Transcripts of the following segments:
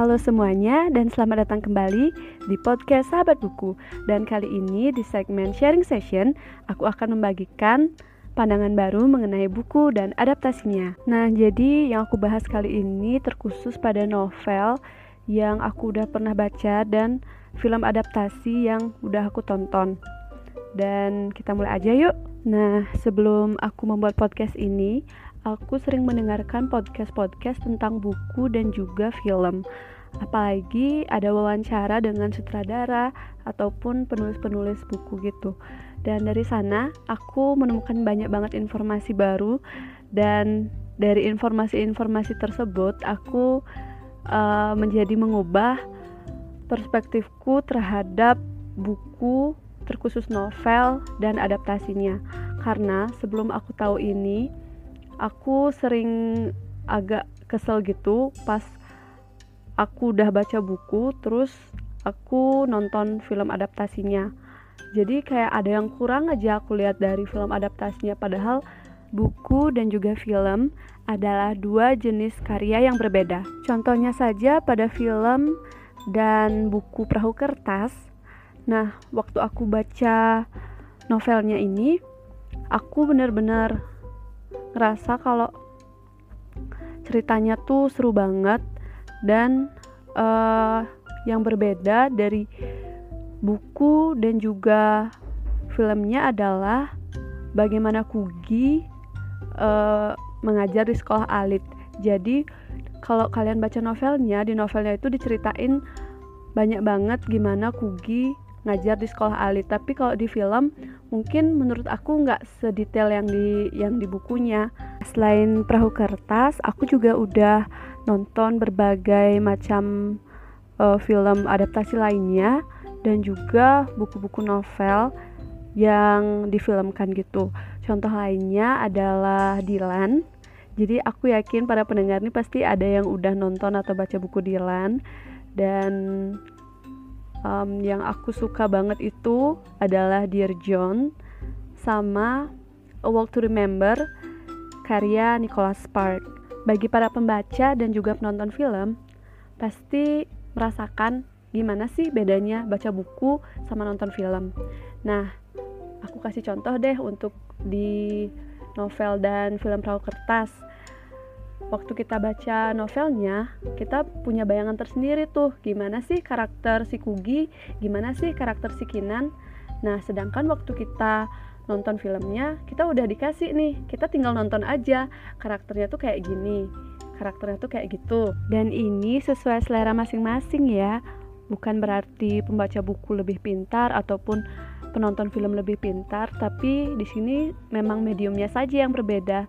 Halo semuanya dan selamat datang kembali di podcast Sahabat Buku. Dan kali ini di segmen sharing session, aku akan membagikan pandangan baru mengenai buku dan adaptasinya. Nah, jadi yang aku bahas kali ini terkhusus pada novel yang aku udah pernah baca dan film adaptasi yang udah aku tonton. Dan kita mulai aja yuk. Nah, sebelum aku membuat podcast ini, aku sering mendengarkan podcast-podcast tentang buku dan juga film. Apalagi ada wawancara dengan sutradara ataupun penulis-penulis buku gitu. Dan dari sana aku menemukan banyak banget informasi baru dan dari informasi-informasi tersebut aku uh, menjadi mengubah perspektifku terhadap buku terkhusus novel dan adaptasinya. Karena sebelum aku tahu ini, aku sering agak kesel gitu pas aku udah baca buku terus aku nonton film adaptasinya. Jadi kayak ada yang kurang aja aku lihat dari film adaptasinya. Padahal buku dan juga film adalah dua jenis karya yang berbeda. Contohnya saja pada film dan buku perahu kertas. Nah waktu aku baca novelnya ini aku benar-benar ngerasa kalau ceritanya tuh seru banget dan uh, yang berbeda dari buku dan juga filmnya adalah bagaimana Kugi uh, mengajar di sekolah alit. Jadi kalau kalian baca novelnya, di novelnya itu diceritain banyak banget gimana Kugi ngajar di sekolah alit. Tapi kalau di film mungkin menurut aku nggak sedetail yang di yang di bukunya. Selain perahu kertas aku juga udah nonton berbagai macam uh, film adaptasi lainnya dan juga buku-buku novel yang difilmkan gitu. Contoh lainnya adalah Dilan jadi aku yakin para pendengar ini pasti ada yang udah nonton atau baca buku Dilan dan um, yang aku suka banget itu adalah Dear John sama A Walk to Remember karya Nicholas Spark. Bagi para pembaca dan juga penonton film, pasti merasakan gimana sih bedanya baca buku sama nonton film. Nah, aku kasih contoh deh untuk di novel dan film perahu kertas waktu kita baca novelnya kita punya bayangan tersendiri tuh. Gimana sih karakter si Kugi? Gimana sih karakter si Kinan? Nah sedangkan waktu kita nonton filmnya kita udah dikasih nih. Kita tinggal nonton aja. Karakternya tuh kayak gini. Karakternya tuh kayak gitu. Dan ini sesuai selera masing-masing ya. Bukan berarti pembaca buku lebih pintar ataupun penonton film lebih pintar tapi di sini memang mediumnya saja yang berbeda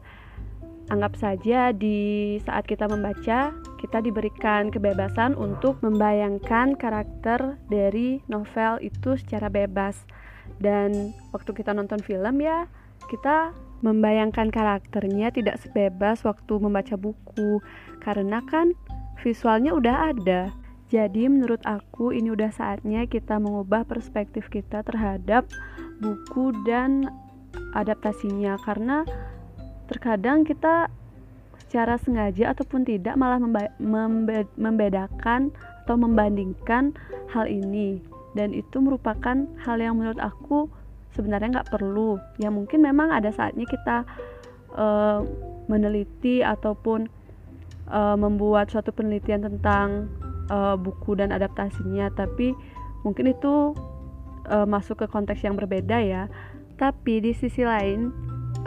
Anggap saja di saat kita membaca, kita diberikan kebebasan untuk membayangkan karakter dari novel itu secara bebas. Dan waktu kita nonton film ya, kita membayangkan karakternya tidak sebebas waktu membaca buku karena kan visualnya udah ada. Jadi menurut aku ini udah saatnya kita mengubah perspektif kita terhadap buku dan adaptasinya karena terkadang kita secara sengaja ataupun tidak malah membe membedakan atau membandingkan hal ini. Dan itu merupakan hal yang menurut aku sebenarnya nggak perlu. Ya mungkin memang ada saatnya kita uh, meneliti ataupun uh, membuat suatu penelitian tentang uh, buku dan adaptasinya. Tapi mungkin itu uh, masuk ke konteks yang berbeda ya. Tapi di sisi lain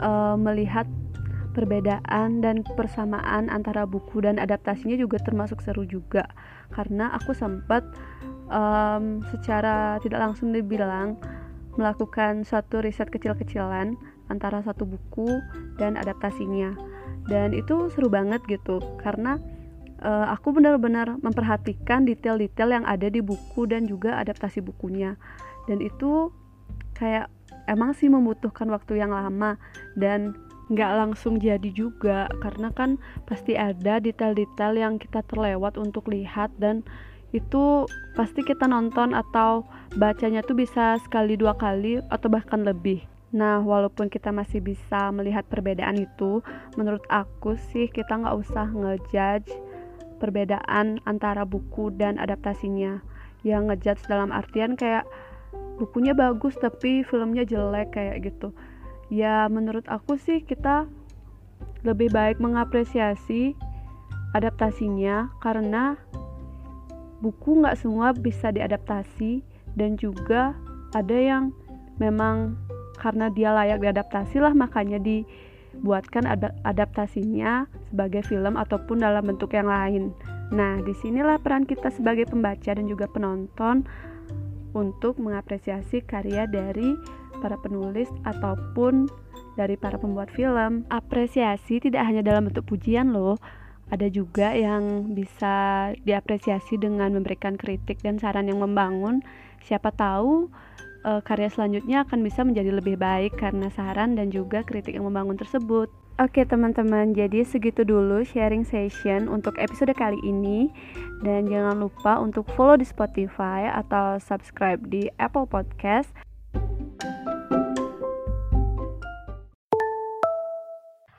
uh, melihat perbedaan dan persamaan antara buku dan adaptasinya juga termasuk seru juga. Karena aku sempat um, secara tidak langsung dibilang melakukan suatu riset kecil-kecilan antara satu buku dan adaptasinya. Dan itu seru banget gitu karena uh, aku benar-benar memperhatikan detail-detail yang ada di buku dan juga adaptasi bukunya. Dan itu kayak emang sih membutuhkan waktu yang lama dan nggak langsung jadi juga karena kan pasti ada detail-detail yang kita terlewat untuk lihat dan itu pasti kita nonton atau bacanya tuh bisa sekali dua kali atau bahkan lebih Nah, walaupun kita masih bisa melihat perbedaan itu, menurut aku sih kita nggak usah ngejudge perbedaan antara buku dan adaptasinya. Yang ngejudge dalam artian kayak bukunya bagus tapi filmnya jelek kayak gitu ya menurut aku sih kita lebih baik mengapresiasi adaptasinya karena buku nggak semua bisa diadaptasi dan juga ada yang memang karena dia layak diadaptasi lah makanya dibuatkan adaptasinya sebagai film ataupun dalam bentuk yang lain. Nah, di sinilah peran kita sebagai pembaca dan juga penonton untuk mengapresiasi karya dari para penulis ataupun dari para pembuat film. Apresiasi tidak hanya dalam bentuk pujian loh, ada juga yang bisa diapresiasi dengan memberikan kritik dan saran yang membangun. Siapa tahu e, karya selanjutnya akan bisa menjadi lebih baik karena saran dan juga kritik yang membangun tersebut. Oke teman-teman, jadi segitu dulu sharing session untuk episode kali ini Dan jangan lupa untuk follow di Spotify atau subscribe di Apple Podcast